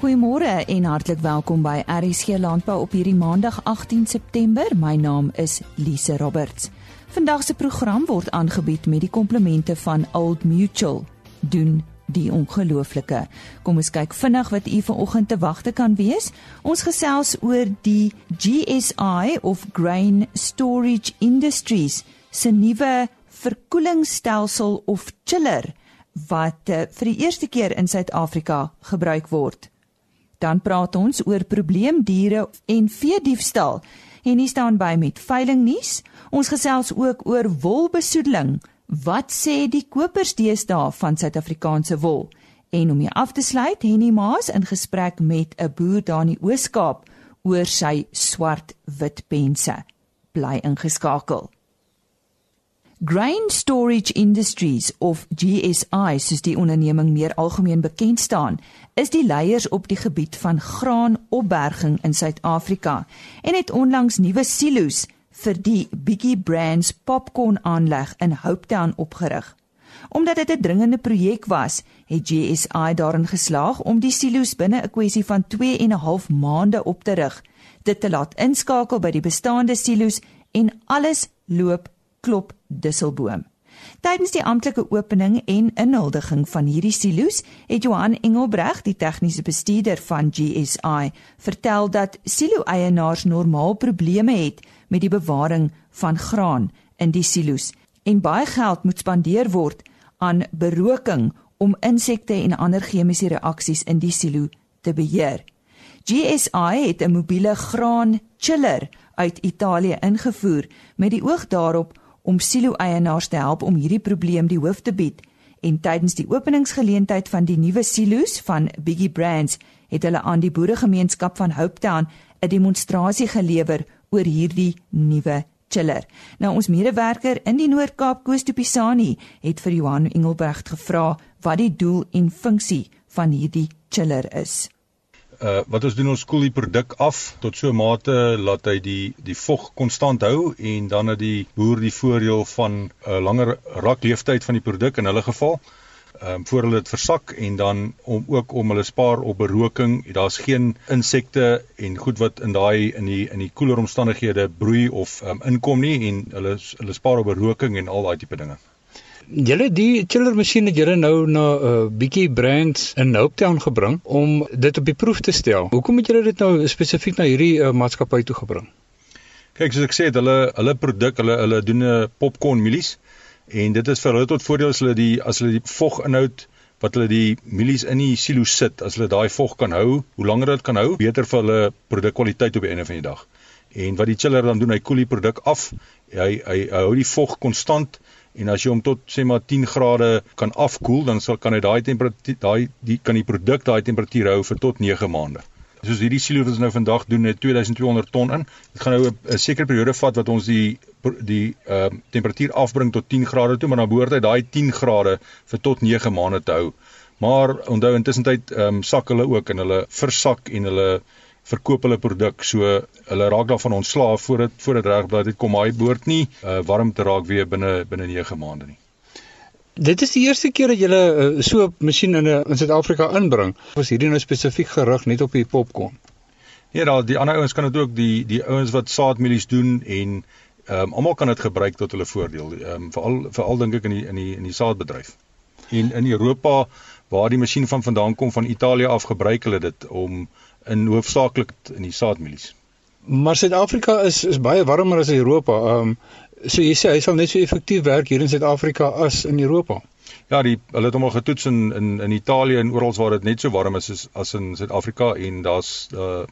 Goeiemôre en hartlik welkom by RSG Landbou op hierdie Maandag 18 September. My naam is Lise Roberts. Vandag se program word aangebied met die komplemente van Old Mutual. Doen die ongelooflike. Kom ons kyk vinnig wat u vanoggend te wagte kan wees. Ons gesels oor die GSI of Grain Storage Industries se nuwe verkoelingsstelsel of chiller wat uh, vir die eerste keer in Suid-Afrika gebruik word. Dan praat ons oor probleemdiere en veediefstal. En hier staan by met veilingnuus. Ons gesels ook oor wolbesoedeling. Wat sê die kopers deesdae van Suid-Afrikaanse wol? En om hier af te sluit, Henny Maas in gesprek met 'n boer daar in die Oos-Kaap oor sy swart-wit pense. Bly ingeskakel. Grain Storage Industries of GSI, soos die onderneming meer algemeen bekend staan, is die leiers op die gebied van graanopberging in Suid-Afrika en het onlangs nuwe silo's vir die Biggie Brands popcorn aanleg in Hopetown opgerig. Omdat dit 'n dringende projek was, het GSI daarin geslaag om die silo's binne 'n kwessie van 2 en 'n half maande op te rig, dit te laat inskakel by die bestaande silo's en alles loop klop Disselboom. Tydens die amptelike opening en inhuldiging van hierdie silo's het Johan Engelbreg, die tegniese bestuurder van GSI, vertel dat silo-eienaars normaal probleme het met die bewaring van graan in die silo's en baie geld moet spandeer word aan beroking om insekte en ander chemiese reaksies in die silo te beheer. GSI het 'n mobiele graan chiller uit Italië ingevoer met die oog daarop om silo-eienaars te help om hierdie probleem die hoof te bied. En tydens die openingsgeleentheid van die nuwe silo's van Biggie Brands het hulle aan die boeregemeenskap van Hopetown 'n demonstrasie gelewer oor hierdie nuwe chiller. Nou ons medewerker in die Noord-Kaap, Koos de Pisani, het vir Johan Engelberg gevra wat die doel en funksie van hierdie chiller is uh wat ons doen ons koel die produk af tot so 'n mate laat hy die die vog konstant hou en dan het die boer die voordeel van 'n uh, langer rakleeftyd van die produk in hulle geval. Ehm um, voor hulle dit versak en dan om ook om hulle spaar op beroking. Daar's geen insekte en goed wat in daai in die in die koeler omstandighede broei of um, inkom nie en hulle hulle spaar op beroking en al daai tipe dinge. Julle die chiller masjien het julle nou na 'n uh, bietjie brands in Hopetown gebring om dit op die proef te stel. Hoekom het julle dit nou spesifiek na hierdie uh, maatskappy toe gebring? Kyk, soos ek sê, hulle hulle produk, hulle hulle doen 'n popcorn mielies en dit is vir hulle tot voordeel as hulle die as hulle die vog inhoud wat hulle die mielies in die silo sit, as hulle daai vog kan hou, hoe langer dit kan hou, beter vir hulle produkkwaliteit op die einde van die dag. En wat die chiller dan doen, hy koel die produk af. Hy hy, hy hou die vog konstant en as jy hom tot sê maar 10 grade kan afkoel dan sal kan hy daai temperatuur daai die kan die produk daai temperatuur hou vir tot 9 maande. Soos hierdie silo wat ons nou vandag doen het 2200 ton in. Dit gaan nou 'n sekere periode vat wat ons die die ehm uh, temperatuur afbring tot 10 grade toe, maar dan behoort hy daai 10 grade vir tot 9 maande te hou. Maar onthou intussen tyd ehm um, sak hulle ook en hulle versak en hulle verkoop hulle produk. So hulle raak daarvan ontslaaf voor dit voor dit kom hy behoort nie uh, warm te raak weer binne binne 9 maande nie. Dit is die eerste keer dat jy uh, so 'n masjien in 'n in Suid-Afrika inbring. Was hierdie nou spesifiek gerig net op die popcorn? Nee, daar die ander ouens kan dit ook die die ouens wat saadmielies doen en ehm um, almal kan dit gebruik tot hulle voordeel. Ehm um, veral veral dink ek in die in die in die saadbedryf. En in Europa waar die masjien van vandaan kom van Italië af gebruik hulle dit om in hoofsaaklik in die saadmielies. Maar Suid-Afrika is is baie warmer as Europa. Ehm um, so jy sê hy sal net so effektief werk hier in Suid-Afrika as in Europa. Ja, die hulle het hom al getoets in in in Italië en oral waar dit net so warm is as as in Suid-Afrika en daar's uh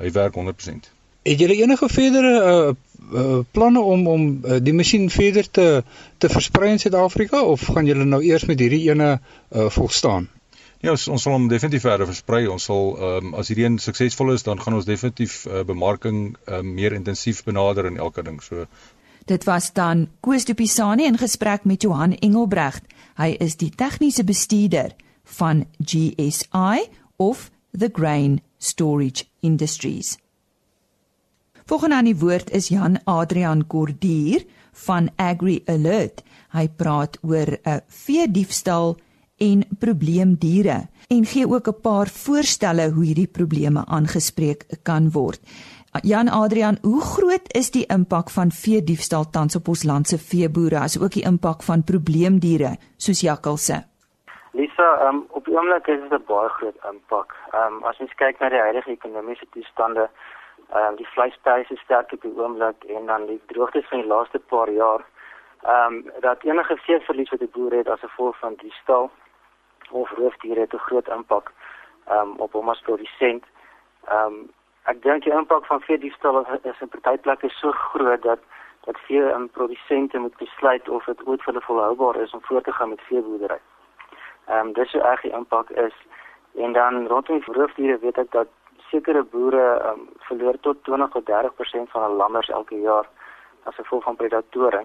hy werk 100%. Het julle enige verdere uh, uh planne om om uh, die masjien verder te te versprei in Suid-Afrika of gaan julle nou eers met hierdie ene uh volstaan? Ja, ons, ons sal hom definitief verder versprei. Ons sal ehm um, as hierdie een suksesvol is, dan gaan ons definitief uh, bemarking uh, meer intensief benader in elke ding. So Dit was dan Koos de Pisani in gesprek met Johan Engelbregt. Hy is die tegniese bestuurder van GSI of the Grain Storage Industries. Volgende aan die woord is Jan Adrian Kordier van Agri Alert. Hy praat oor 'n vee diefstal en probleemdiere en gee ook 'n paar voorstelle hoe hierdie probleme aangespreek kan word. Jan Adrian, hoe groot is die impak van vee diefstal tans op ons land se veeboere as ook die impak van probleemdiere soos jakkalse? Lisa, um, op die oomblik is dit 'n baie groot impak. Ehm um, as ons kyk na die huidige ekonomiese toestande, ehm um, die vleispryse sterk op die oomblik en dan die droogtes van die laaste paar jaar, ehm um, dat enige veeverlies wat die boere het as gevolg van die stal of roofdiere het 'n groot impak um, op hom as produsent. Ehm um, ek dink die impak van veediefstal is in party plekke so groot dat dat vee en produsente moet besluit of dit ooit vir hulle volhoubaar is om voort te gaan met veeboerdery. Ehm um, dis so erg die impak is en dan rondom roofdiere weet ek dat sekere boere um, verloor tot 20 tot 30% van hul lammers elke jaar as gevolg van predatore.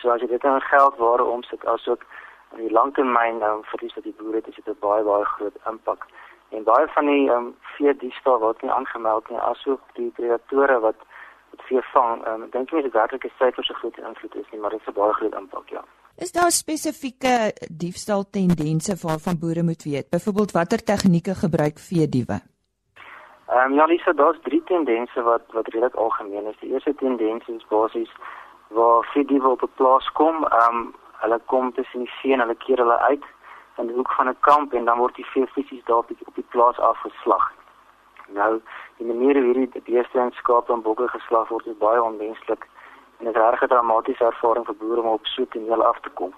So as jy dit in geldware omsit asook in die langtermyn nou um, verlies wat die boere het, is dit 'n baie baie groot impak. En baie van die ehm um, vee diefstal word nie aangemeld nie asook die predatore wat wat vee vang. Ehm um, dink jy dit werklik syfers so groot invloed is nie, maar dit is 'n baie groot impak, ja. Is daar spesifieke diefstal tendense waarvan boere moet weet? Byvoorbeeld watter tegnieke gebruik vee diewe? Ehm um, ja, Lisa, daar's drie tendense wat wat redelik algemeen is. Die eerste tendens is basies waar vee diewe op 'n plaas kom, ehm um, hulle kom tussen die vee en hulle keer hulle uit in die hoek van 'n kamp en dan word die vee fisies daar op die, op die plaas afgeslag. Nou, die manier hoe hierdie beeste en skape en bokke geslag word is baie onmenslik en dit is 'n regte dramatiese ervaring vir boere om op soet en heel af te kom.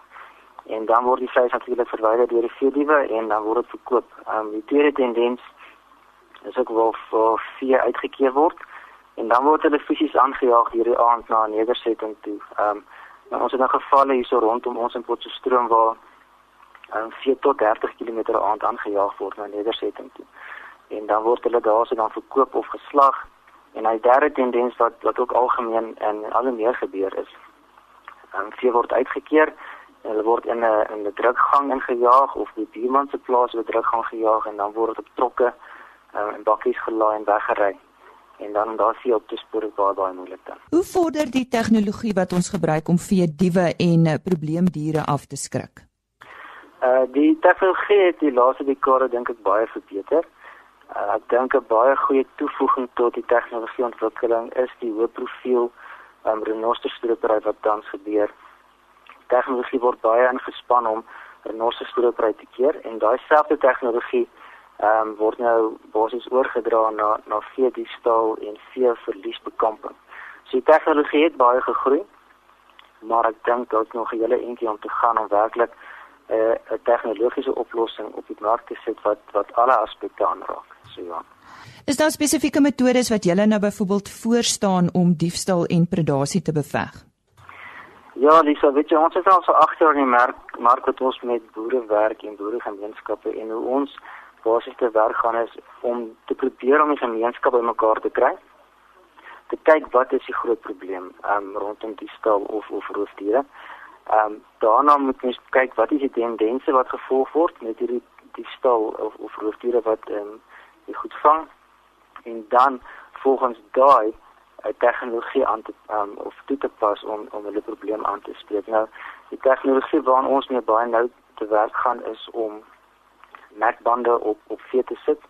En dan word die vleis natuurlik verwyder deur die veediewe en dan word dit verkoop. Ehm um, die tweede tendens is ook wel vir vee uitgekeer word en dan word hulle fisies aangejaag hierdie aand na 'n nedersetting toe. Ehm um, Nou, ons het nou gevalle hierso rondom ons in Potchefstroom waar um, 4 tot 30 km aand aangejaag word na nedersetting toe. En dan word hulle daarso dan verkoop of geslag. En hy derde tendens wat wat ook algemeen en al meer gebeur is. Um, vee word uitgekeer hulle word in 'n in 'n drukgang ingejaag of die buurman se plaas word drukgang gejaag en dan word dit op trokke um, en bakkies gelaai en weggery en dan daar sien op te spoor baie baie moeilik dan. Hoe vorder die tegnologie wat ons gebruik om vee diewe en uh, probleemdiere af te skrik? Uh die tegnologie het die laaste dekade dink ek baie verbeter. Uh, ek dink 'n baie goeie toevoeging tot die tegnologieontwikkeling is die hoë profiel um, renosterstropery wat tans gebeur. Tegnologie word baie ingespan om renosterstropery te keer en daai selfde tegnologie ehm um, word nou basies oorgedra na na vee diefstal en vee verliesbekamping. So die tegnologie het baie gegroei, maar ek dink daar's nog 'n hele entjie om te gaan om werklik 'n uh, 'n tegnologiese oplossing op die mark te sit wat wat alle aspekte aanraak. So ja. Is daar spesifieke metodes wat julle nou byvoorbeeld voorstaan om diefstal en predasie te beveg? Ja, Lisa, weet jy, ons is al so agter in die mark, mark wat ons met boere werk en boeregemeenskappe en hoe ons basies te werk gaan is om te probeer om die gemeenskap bymekaar te kry. Te kyk wat is die groot probleem um, rondom die stal of of roofdiere. Ehm um, daarna moet ons kyk wat is die tendense wat gevolg word met hierdie die stal of of roofdiere wat ehm um, die goed vang en dan volgens daai 'n eh, tegnologie aan te um, of toe te pas om om hulle probleem aan te spreek. Nou die tegnologie waaraan ons mee baie nou te werk gaan is om merkbande op op vee te sit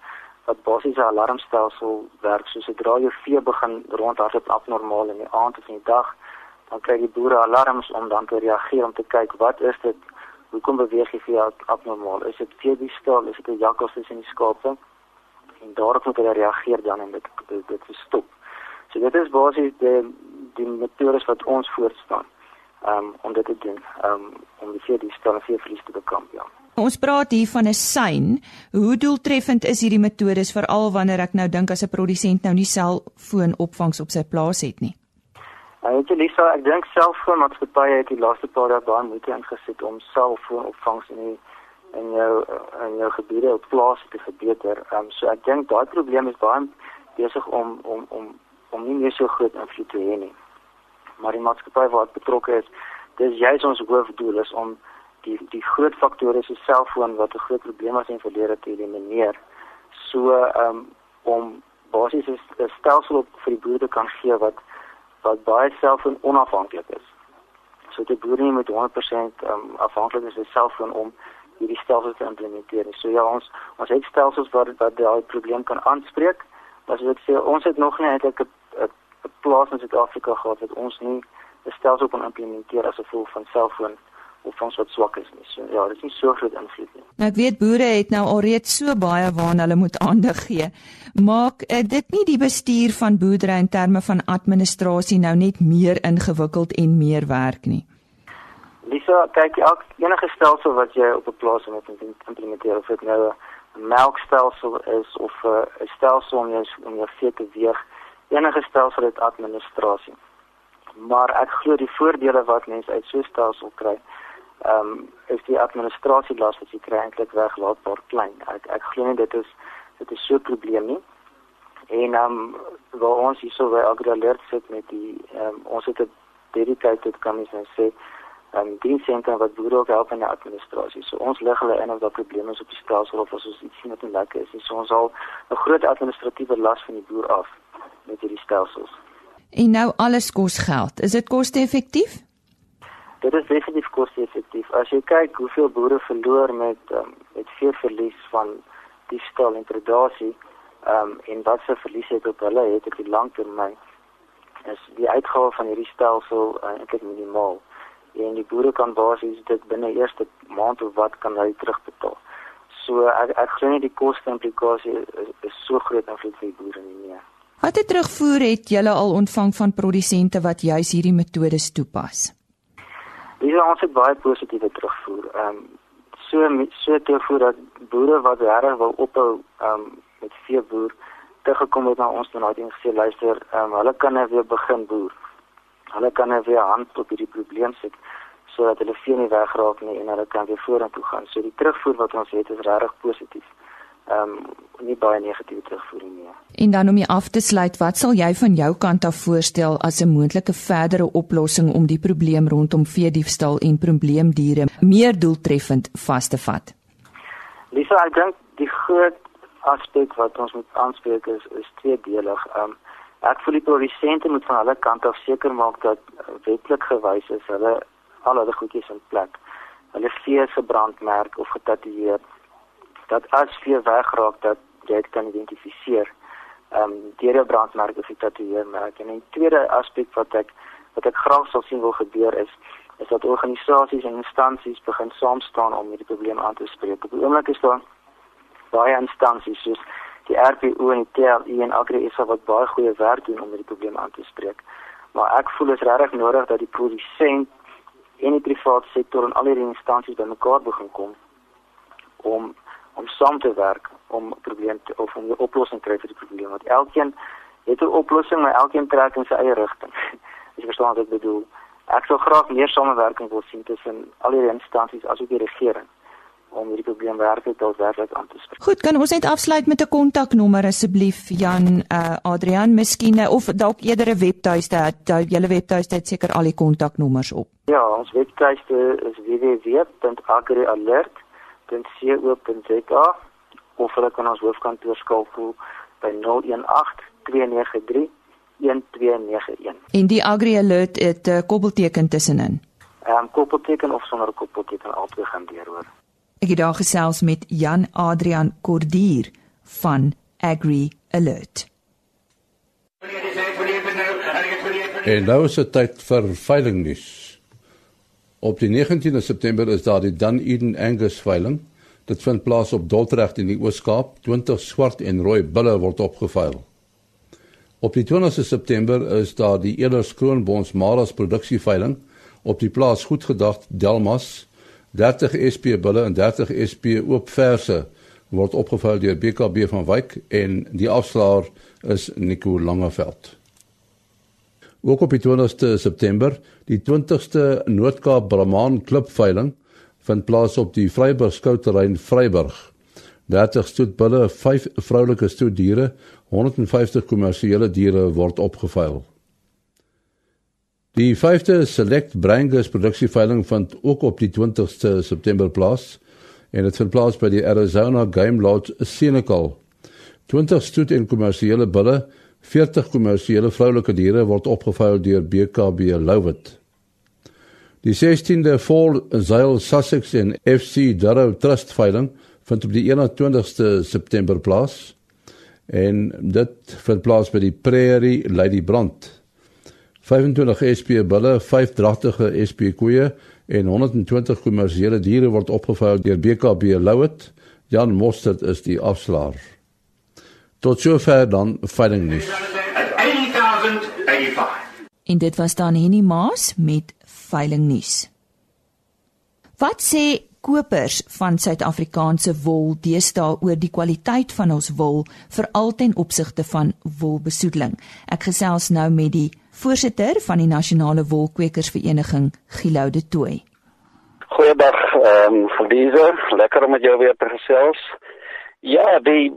wat basies 'n alarmstelsel werk. Soos sodra jou vee begin rondhardloop abnormaal in die aand of in die dag dan kry die boere alarms om dan te reageer om te kyk wat is dit? Hoekom beweeg die vee abnormaal? Is dit vee stil? Is dit 'n jakkals in die skape? En daarop moet hulle reageer dan en dit dit, stop. So dit is basies die die metodes wat ons voorstaan um, om dit te doen um, om stil en vee verlies te bekamp ja Ons praat hier van 'n sein. Hoe doeltreffend is hierdie metodes veral wanneer ek nou dink as 'n produsent nou nie selfoonopvangs op sy plaas het nie? Ek dink Lisa, ek dink selfoonmaatskappye het die laaste paar jaar baie moeite ingesit om selfoonopvangs in die in jou in jou gebiede op plaas te verbeter. Ehm um, so ek dink daai probleem is baie besig om om om om nie meer so groot invloed te hê nie. Maar die maatskappy wat betrokke is, dis juis ons hoofdoel is om die die groot faktore die selfoon wat 'n groot probleem was in verlede te elimineer. So um, om basies 'n stelsel op vir die boere kan gee wat wat baie selfoon onafhanklik is. So die boere nie met 100% um, afhanklik is van selfoon om hierdie stelsels te implementeer. So ja, ons ons het stelsels wat wat daai probleem kan aanspreek. Maar soos ek sê, ons het nog nie eintlik 'n 'n plaas in Suid-Afrika gehad wat ons nie 'n stelsel kan implementeer as gevolg van selfoon of ons wat swak is nie. So ja, dit is nie so groot invloed nie. Nou ek weet boere het nou alreeds so baie waarna hulle moet aandag gee. Maak uh, dit nie die bestuur van boerdery in terme van administrasie nou net meer ingewikkeld en meer werk nie? Lisa, kyk elk enige stelsel wat jy op 'n plaas moet implementeer of dit nou 'n melkstelsel is of 'n uh, stelsel om jou om jou vee te weeg, enige stelsel het administrasie. Maar ek glo die voordele wat mense uit so 'n stelsel kry, ehm um, is die administrasielas wat jy kry eintlik weglaatbaar klein. Ek ek glo nie dit is dit is so 'n probleem nie. En ehm um, waar ons hierso by AgriAlert sit met die ehm um, ons het 'n dedicated commission sê um, dienssentrum wat boere ook help in die administrasie. So ons lig hulle in of daar probleme is op die stelsel of as ons iets sien wat nie lekker is nie. So ons al 'n groot administratiewe las van die boer af met hierdie stelsels. En nou alles kos geld. Is dit koste-effektief? Dit is definitief koste-effektief. As jy kyk hoeveel boere verloor met um, met veeverlies van die stal en predasie, ehm um, en wat se verlies het op hulle het op die lang termyn is die uitgawe van hierdie stelsel uh, eintlik minimaal en die boere kan basies dit binne eerste maand of wat kan hy terugbetaal. So ek ek glo nie die koste implikasie is, is so groot aan vir die boere nie. nie. Watter terugvoer het julle al ontvang van produsente wat juis hierdie metodes toepas? Dis ons het baie positiewe terugvoer. Ehm um, so so terugvoer dat boere wat reg wil ophou ehm um, met veeboer teruggekom het na ons en het gesê luister, ehm um, hulle kan net weer begin boer hulle kan nou weer hand op hierdie probleem sit sodat hulle nie wegraak nie en hulle kan weer vorentoe gaan. So die terugvoer wat ons het is regtig positief. Ehm um, nie baie negatiewe terugvoer nie. En dan om jy af te sluit, wat sal jy van jou kant af voorstel as 'n moontlike verdere oplossing om die probleem rondom veediefstal en probleemdiere meer doeltreffend vas te vat? Lisa, ek dink die groot aspek wat ons moet aanspreek is is tweedelig. Ehm um, ek voel die produsente moet van hulle kant af seker maak dat uh, wetlik gewys is hulle al hulle goedjies in plek. Hulle vee se brandmerk of getatoeëer dat as vee wegraak dat jy dit kan identifiseer. Ehm um, deur 'n brandmerk of getatoeëer merk. En 'n tweede aspek wat ek wat ek graag sou sien wil gebeur is is dat organisasies en instansies begin saam staan om hierdie probleem aan te spreek. Op die oomblik is daar baie instansies soos die RPO en die TLI en Agri SA wat baie goeie werk doen om hierdie probleem aan te spreek. Maar ek voel dit is regtig nodig dat die produsent en die private sektor en al hierdie instansies bymekaar begin kom om om saam te werk om probleem te, of om 'n oplossing te kry vir die probleem want elkeen het 'n oplossing maar elkeen trek in sy eie rigting. Jy verstaan wat ek bedoel? Ek sou graag meer samewerking wil sien tussen al hierdie instansies asook die regering om hierdie probleem werklik tot werklik aan te spreek. Goed, kan ons net afsluit met 'n kontaknommer asseblief Jan uh, Adrian, miskien uh, of dalk eerder 'n webtuiste. Julle webtuiste het seker al die kontaknommers op. Ja, ons webtuiste is www.agrialert.co.za of hulle kan ons hoofkantoor skakel by 018 293 1291. En die Agri Alert het 'n uh, koppelteken tussenin. Ehm um, koppelteken of sonder koppelteken altyd gaan deur hoor. Ek het daar gesels met Jan Adrian Kordier van Agri Alert. En nou is dit tyd vir veilingnuus. Op die 19de September is daar die Dunedin Angus veiling. Dit vind plaas op Dordrecht in die Oos-Kaap. 20 swart en rooi bulle word opgeveil. Op die 20ste September is daar die Eders Kroonbons Maras produksieveiling op die plaas Goedgedag Delmas 30 SP bulle en 30 SP oop verse word opgevuil deur BKB van Wyk en die afslaer is Nico Langeveld. Ook op die 20ste September, die 20ste Noord-Kaap Brahman klipveiling vind plaas op die Vryburg skouterrein Vryburg. 30 stoet bulle, 5 vroulike stoet diere, 150 kommersiële diere word opgevuil. Die 5de Select Brangus produksieveiling vind ook op die 20ste September plaas en dit vind plaas by die Arizona Game Lodge Senegal. 20 stoet en kommersiële bulle, 40 kommersiële vroulike diere word opgevuil deur BKB Louwit. Die 16de Fall Zeil Sussex en FC Durrow Trust veiling vind op die 21ste September plaas en dit vind plaas by die Prairie Lady Brand. 25 SP bulle, 5 dragtige SP koeie en 120 kommersiële diere word opgevou deur BKB Louet. Jan Mostert is die afslaer. Tot sover dan veiling nuus. En dit was dan Henny Maas met veiling nuus. Wat sê kopers van Suid-Afrikaanse wol deesdae oor die kwaliteit van ons wol veral ten opsigte van wolbesoedeling? Ek gesels nou met die voorsitter van die Nasionale Wolkwekersvereniging, Gilou de Tooi. Goeiedag, ehm um, Lise, lekker om met jou weer te gesels. Ja, die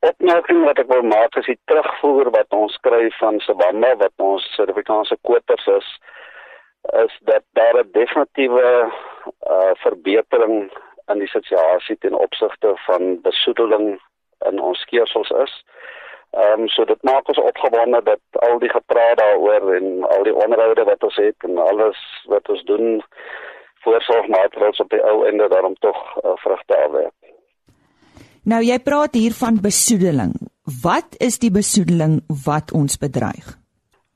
opmerking wat ek wil maak is die terugvoer wat ons kry van Sabamba wat ons Suid-Afrikaanse kopers is is dat daar 'n definitiewe uh, verbetering in die situasie ten opsigte van besoedeling in ons skeersels is. Ehm um, so dit maak ons opgewonde dat al die gepraat daaroor en al die onderhoude wat ons het en alles wat ons doen voorsorgmaatreëls op die ou einde daarom tog uh, vrugte afwerp. Nou jy praat hier van besoedeling. Wat is die besoedeling wat ons bedreig?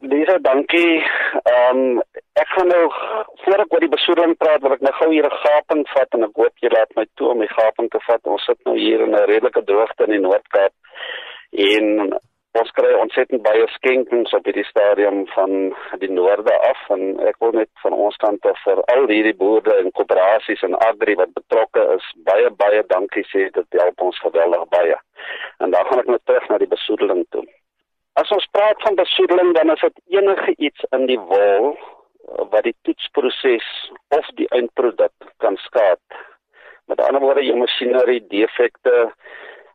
Lisa, dankie. Ehm um, ek gaan nou voor ek oor die besoedeling praat, wil ek nou gou hier 'n gaping vat en ek hoop jy laat my toe om die gaping te vat. Ons sit nou hier in 'n redelike droogte in die Noord-Kaap en ons kry ontsettend baie skenkings op hierdie stadium van die noorde af en ek wil net van ons kant af vir al hierdie boere en koöperasies en agri wat betrokke is, baie baie dankie sê dit help ons geweldig baie. En dan gaan ek net terug na die besoedeling toe. As ons praat van besoedeling, dan is dit enige iets in die wol eh, wat die toetsproses of die eindproduk kan skaad. Met ander woorde, jou masjinerie defekte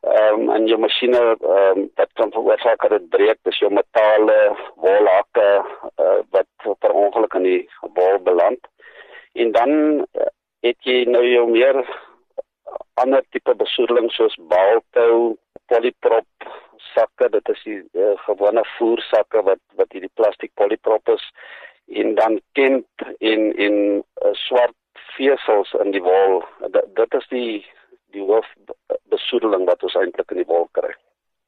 ehm um, en jou masjiene ehm um, wat kan veroorsaak dat dit breek, dis jou metale, wolhakke uh, wat per ongeluk in die wol beland. En dan uh, het jy nou jou meer ander tipe besoedeling soos baaltou, polyprop sakke, dit is die uh, gewone voersakke wat wat hierdie plastiek polyprop is en dan kemp in in uh, swart vesels in die wol. D dit is die die hoof besoedeling wat ons eintlik in die wol kry.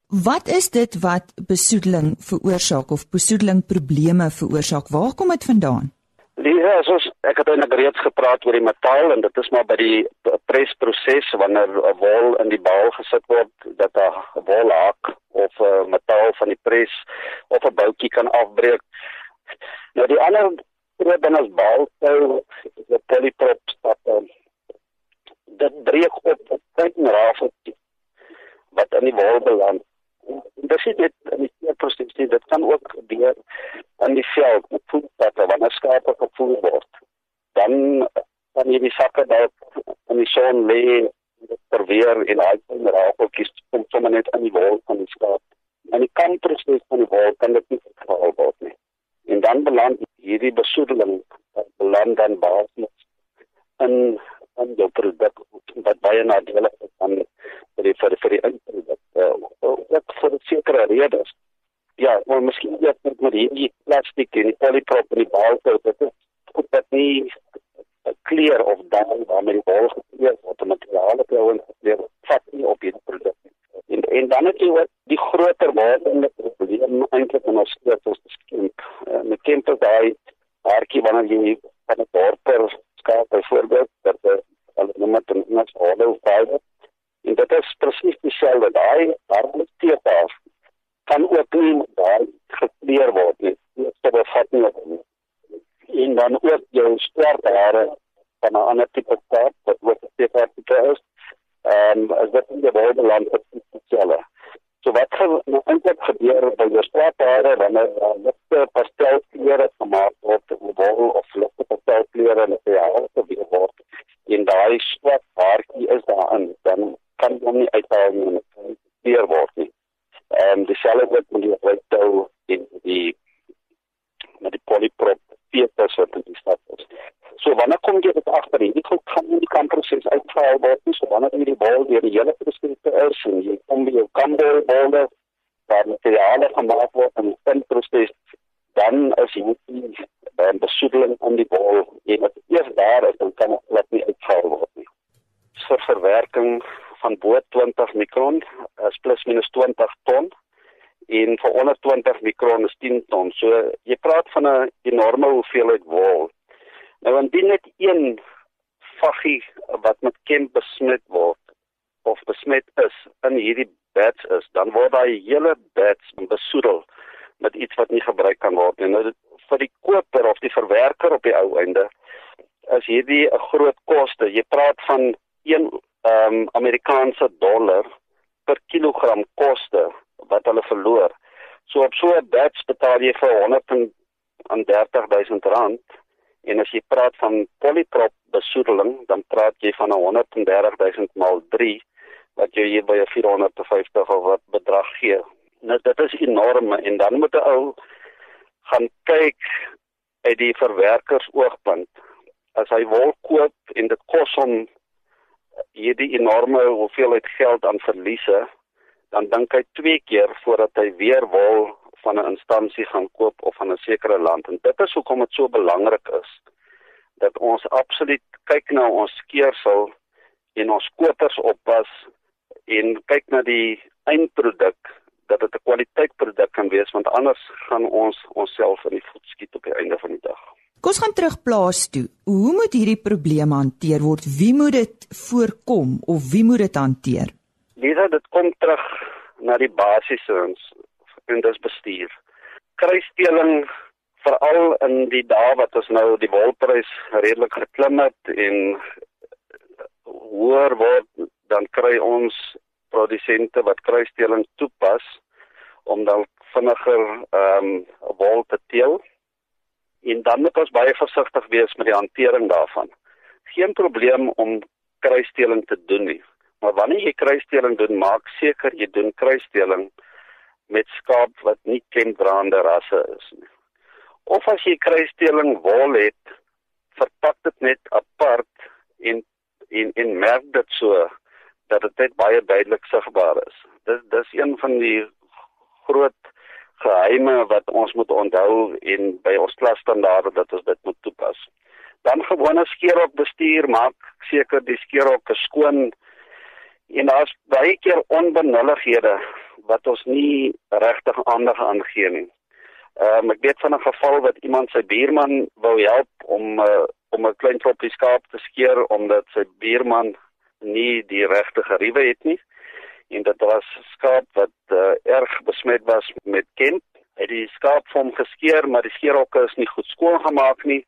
Wat is dit wat besoedeling veroorsaak of besoedeling probleme veroorsaak? Waar kom dit vandaan? Lisa, soos ek het eintlik reeds gepraat oor die metaal en dit is maar by die presproses wanneer 'n wol in die baal gesit word dat 'n wolhaak of 'n metaal van die pres of 'n boutjie kan afbreek. Nou die ander groot ding is baalsou, die polyprop wat dit breek op op klein rafeltjie wat in die wol beland. Dis net in die proses nie dit kan ook gebeur in die veld met voedpakke wanneer skape gevoer word. Dan kan jy die sakke dalk in die son lê ter weer en hy kan raakkies kom sommer net in die wol van die skaap. En die kanproses van die wol kan dit nie gehaal word nie. En dan beland hierdie besoedeling beland dan basies in in jou produk wat baie nadelig is aan vir die vir vir die inproduk uh, ook vir sekere redes. Ja, maar miskien ook met met hierdie plastiek en die polyprop en die baalkout, dit is goed dat nie kleur of dan waarmee die bal gekleer word, die materiale trouens gekleer vat nie op hierdie produk nie. En en dan het jy ook die groter wordende probleem eintlik in ons sleutels te skimp. Uh, met kemper daai hartjie wanneer jy van 'n dorper skaap byvoorbeeld dat hulle noem dit 'n Engels hollow fiber En dit is presies dieselfde. Daai hartsteepaas kan ook nie daar gekleer word nie. Dit bevat nie op nie. En dan ook jou swart hare van 'n ander tipe staat wat ook steeds tipe is. Ehm um, as dit in die buiteland is dieselfde. So wat gaan nou eintlik gebeur by jou swart hare wanneer daar ligte pastelkleure gemaak word op wol of ligte pastelkleure in die haar gebeur word? En daai swart haartjie is daarin dan kan hom nie uithaal nie en weer word nie. Ehm dieselfde wat met die wytou en die met die polyprop fetus wat in die stad is. So wanneer kom jy dit agter hier? Dit gaan nie die kamproses uitgehaal word nie. So wanneer jy die bal deur die hele proses is en jy kom by jou kamber bal waar materiale gemaak word in die proses dan is jy um, besoedeling om die bol en dit eers daar is dan kan dit net nie uitgehaal word nie. Vir verwerking van bo 20 mikron is plus minus 20 ton en vir onder 20 mikron is 10 ton. So jy praat van 'n enorme hoeveelheid wol. Nou indien net een vaggie wat met kemp besmet word of besmet is in hierdie beds is, dan word daai hele beds besoedel met iets wat nie gebruik kan word nie. Nou vir die koper of die verwerker op die ou einde is hierdie 'n groot koste. Jy praat van 1 ehm um, Amerikaanse dollar per kilogram koste wat hulle verloor. So op so 'n batch betaal jy vir 130 000 rand en as jy praat van polyprop besoedeling, dan praat jy van 130 000 maal 3 wat jy hier by 450 of wat bedrag gee. Nou dit is enorm en dan moet 'n ou gaan kyk uit die verwerkers oogpunt. As hy wil koop en dit kos hom hierdie enorme hoeveelheid geld aan verliese, dan dink hy twee keer voordat hy weer wil van 'n instansie gaan koop of van 'n sekere land. En dit is hoekom dit so belangrik is dat ons absoluut kyk na ons skeersel en ons kopers oppas en kyk na die eindproduk dat dit 'n kwaliteitproduk kan wees want anders gaan ons onsself in die voet skiet op die einde van die dag. Kom ons gaan terug plaas toe. Hoe moet hierdie probleem hanteer word? Wie moet dit voorkom of wie moet dit hanteer? Dit kom terug na die basiese ons en dis bestuur. Kruisdeling veral in die dae wat ons nou die wolprys redelik geklim het en hoër word dan kry ons produsente wat kruisdeling toepas om dan vinniger ehm um, wol te teel. En dan moet ons baie versigtig wees met die hantering daarvan. Geen probleem om kruisdeling te doen nie. Maar wanneer jy kruisdeling doen, maak seker jy doen kruisdeling met skaap wat nie klemdraande rasse is nie. Of as jy kruisdeling wol het, verpak dit net apart en en en merk dit so dat dit net baie duidelik sigbaar is. Dis dis een van die groot geheime wat ons moet onthou en by ons klasstandaarde dat ons dit moet toepas. Dan gewone skeerop bestuur maak seker die skeerop skoon En daar's baie keer onbenullighede wat ons nie regtig aandag aan gee nie. Ehm um, ek weet van 'n geval wat iemand sy buurman wou help om uh, om 'n klein klompie skaap te skeer omdat sy buurman nie die regte geriewe het nie. En dit was skaap wat uh, erg besmet was met kent. Hy het die skaap van geskeer, maar die skeerhokke is nie goed skoon gemaak nie.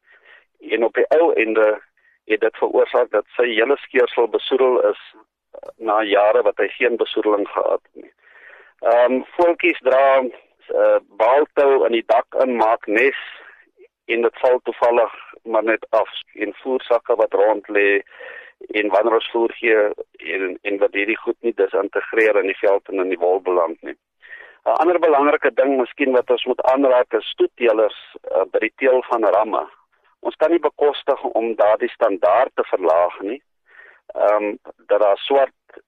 En op die ou ende het dit veroorsaak dat sy hele skeersel besoedel is na jare wat hy geen besoedeling gehad het nie. Ehm um, voeltjies dra 'n uh, eh, baaltou in die dak in maak nes en dit val toevallig maar net af in voersakke wat rond lê en wanneer ons voer gee en en wat hierdie goed nie disintegreer in die veld en in die wol beland nie. 'n Ander belangrike ding miskien wat ons moet aanraak is stoetteelers uh, by die teel van ramme. Ons kan nie bekostig om daardie standaard te verlaag nie ehm um, dat daar swart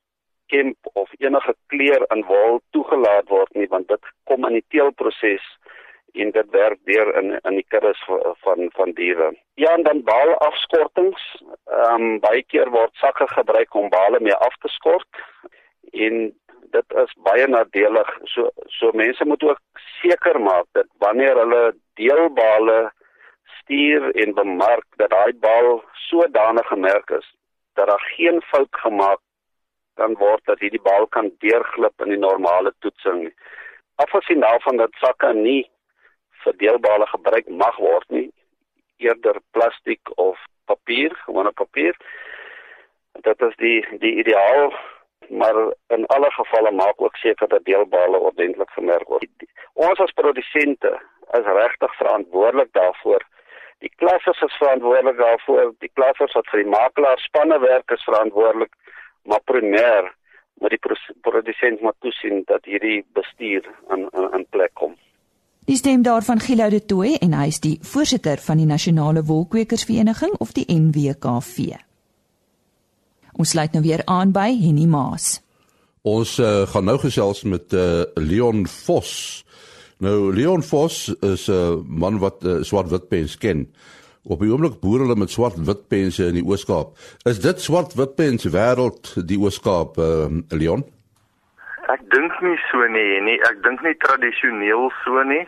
kemp of enige kleur in wol toegelaat word nie want dit kom in die teelproses en dit werk deur in in die kuddes van van diere. Ja en dan baal afskortings. Ehm um, baie keer word sakke gebruik om bale mee af te skort en dit is baie nadelig. So so mense moet ook seker maak dat wanneer hulle deelbale stuur en bemark dat daai bal sodanig gemerk is dat daar geen fout gemaak kan word dat hierdie bal kan deurglip in die normale toetsing. Afgesien daarvan dat sakke nie verdeelbare gebruik mag word nie, eerder plastiek of papier, gewone papier. Dit is die die ideaal, maar in alle gevalle maak ook seker dat deelbare ordentlik gemerk word. Ons as produsente is regtig verantwoordelik daarvoor Die klassers is verantwoordelik daarvoor, die klassers wat vir die makelaar spanne werk is verantwoordelik, maar primêr moet die produsent moet toesien dat hierdie bestuur in in, in plek kom. Die stem daarvan Gilou de Tooi en hy is die voorsitter van die Nasionale Wolkwekersvereniging of die NWKV. Ons sluit nou weer aan by Henny Maas. Ons uh, gaan nou gesels met uh, Leon Vos. Nou Leon Vos is 'n uh, man wat uh, swart-wit pens ken. Op die oomblik boer hulle met swart-wit pense in die Oos-Kaap. Is dit swart-wit pens wêreld die Oos-Kaap, uh, Leon? Ek dink nie so nie, nee, ek dink nie tradisioneel so nie.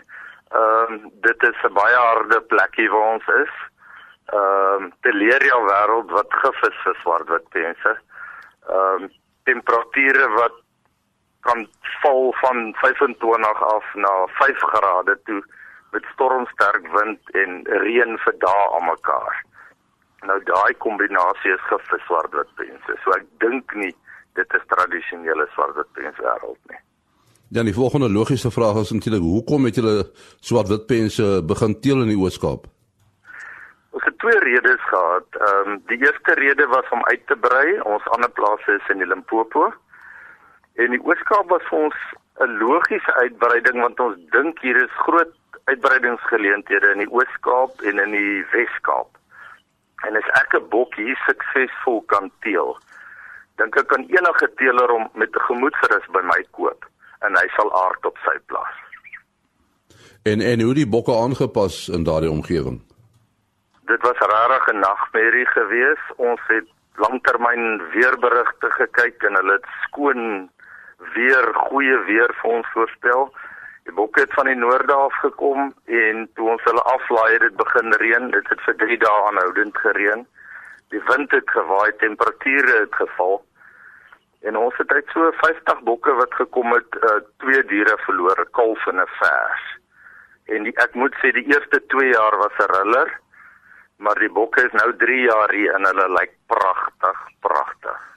Ehm um, dit is 'n baie harde plekkie waar ons is. Ehm um, die leerja wêreld wat gif is vir swart-wit pense. Ehm um, temperature wat kan val van 25 af na 5 grade toe met stormsterk wind en reën vir dae aan mekaar. Nou daai kombinasie is gif vir swart-wit pense. So ek dink nie dit is tradisionele swart-wit pense wêreld nie. Ja, die volgende logiese vraag is natuurlik hoekom het julle swart-wit pense begin teel in die Oos-Kaap? Ons het twee redes gehad. Ehm um, die eerste rede was om uit te brei. Ons ander plase is in die Limpopo. En die Oos-Kaap was vir ons 'n logiese uitbreiding want ons dink hier is groot uitbreidingsgeleenthede in die Oos-Kaap en in die Wes-Kaap. En as ek 'n bok hier suksesvol kan teel, dink ek kan enige teeler om met 'n gemoedsrus by my koop en hy sal aard op sy plaas. En en hoe die bokke aangepas in daardie omgewing? Dit was regtig 'n nagmerrie geweest. Ons het langtermyn weerberigte gekyk en hulle het skoon weer goeie weer vir ons voorspel. Die bokke het van die noorde af gekom en toe ons hulle aflaai het dit begin reën. Dit het vir 3 dae aanhoudend gereën. Die wind het gewaai, temperature het geval. En ons het uit so 50 bokke wat gekom het, uh, twee diere verloor, 'n kalf en 'n vers. En die, ek moet sê die eerste 2 jaar was 'n riller, maar die bokke is nou 3 jaar hier en hulle lyk pragtig, pragtig.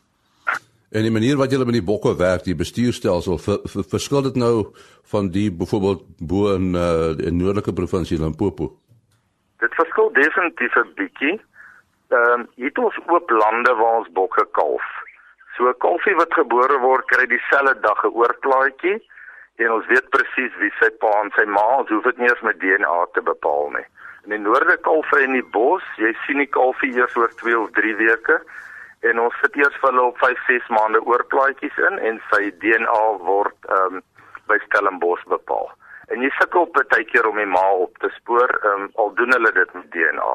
En die manier wat julle met die bokke werk, die bestuurstelsel, ver, ver, verskil dit nou van die byvoorbeeld bo in uh, in noordelike provinsie Limpopo? Dit verskil definitief 'n bietjie. Ehm um, hier het ons oop lande waar ons bokke kalf. So 'n kalfie wat gebore word kry dieselfde dag 'n oorplaatjie en ons weet presies wie sy pa en sy ma, ons hoef dit nie eens met DNA te bepaal nie. In die noorde kalfie in die bos, jy sien die kalfie eers oor 2 of 3 weke en ons sit eers vir hulle op 5, 6 maande oorplaatjies in en sy DNA word ehm um, by Stellenbosch bepaal. En jy sukkel baie keer om die ma op te spoor, ehm um, al doen hulle dit met DNA.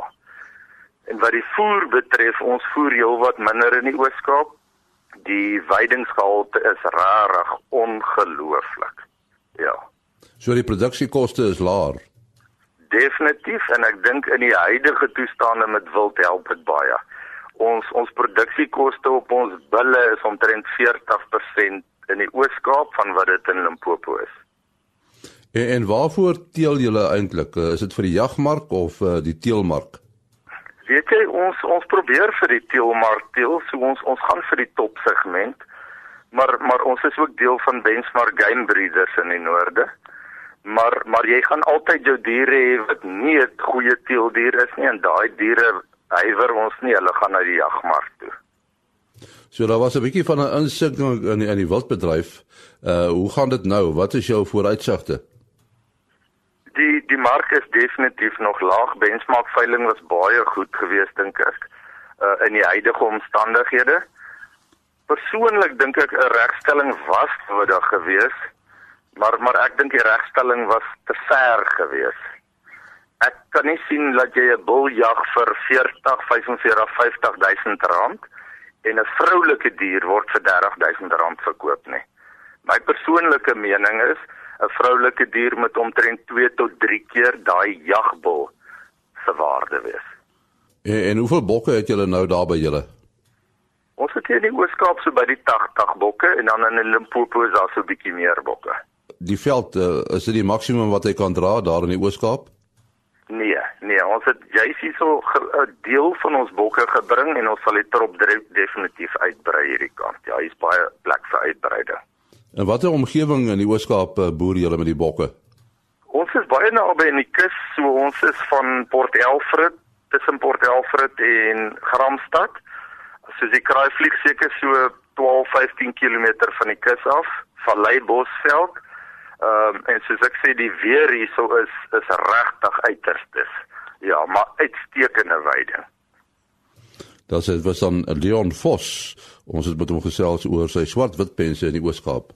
En wat die voer betref, ons voer heelwat minder in die Oos-Kaap die weidingsgehalte is rarig ongelooflik. Ja. So die produksiekoste is laer. Definitief en ek dink in die huidige toestande met wild help dit baie. Ons ons produksiekoste op ons bulle is omtrent 40% in die Oos-Kaap van wat dit in Limpopo is. En, en waarvoor teel julle eintlik? Is dit vir die jagmark of uh, die teelmark? Weet jy ons ons probeer vir die teelmark teel, so ons ons gaan vir die top segment. Maar maar ons is ook deel van Benchmark Game Breeders in die noorde. Maar maar jy gaan altyd jou diere hê wat nie 'n goeie teeldier is nie en daai diere huiwer ons nie, hulle gaan na die jagmark toe. So daar was 'n bietjie van 'n insinking in die, in die wildbedryf. Uh hoe gaan dit nou? Wat is jou vooruitsigte? Die die mark is definitief nog laag. Benchmark veiling was baie goed geweest dink ek uh, in die huidige omstandighede. Persoonlik dink ek 'n regstelling was nodig geweest, maar maar ek dink die regstelling was te ver geweest. Ek kan nie sien dat jy 'n bul jag vir 40, 45, 50000 rand en 'n vroulike dier word vir 30000 rand verkoop nie. My persoonlike mening is 'n vroulike dier moet omtrent 2 tot 3 keer daai jagbul se waarde wees. En, en hoeveel bokke het julle nou daar by julle? Ons het hier in die Ooskaap so by die 80 bokke en dan in Limpopo is daar so 'n bietjie meer bokke. Die veld uh, is dit die maksimum wat hy kan dra daar in die Ooskaap? Nee, nee, ons het JC so 'n deel van ons bokke gebring en ons sal dit trop definitief uitbrei hierdie kant. Ja, hier's baie plek vir uitbreiding. En watter omgewing in die Ooskaap eh, boer julle met die bokke? Ons is baie naby aan die kus, so ons is van Port Elfrid, tussen Port Elfrid en Gramstad. Soos die kraai vlieg seker so 12-15 km van die kus af, Vallei Bosveld. Ehm um, en soos ek sê die weer hierso is is regtig uiterstes. Ja, maar uitstekende weiding. Het was dan Leon Vos. Ons het met hom gesels oor sy swart-wit pense in die Ooskaap.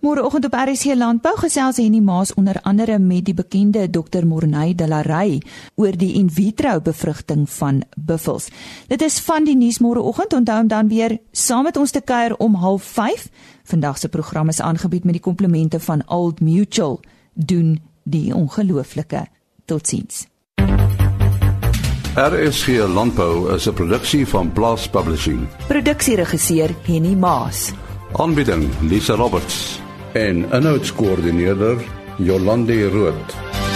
Môreoggend op RC Landbou gesels Henny Maas onder andere met die bekende Dr Morney Delarey oor die in vitro bevrugting van buffels. Dit is van die nuus môreoggend. Onthou om dan weer saam met ons te kuier om 05:30. Vandag se program is aangebied met die komplemente van Old Mutual. Doen die ongelooflike. Totsiens. RSG Landbou is 'n produksie van Blast Publishing. Produksieregisseur Henny Maas. Aanbieding Lisa Roberts en 'n notas koördineerder Jolande Rooi.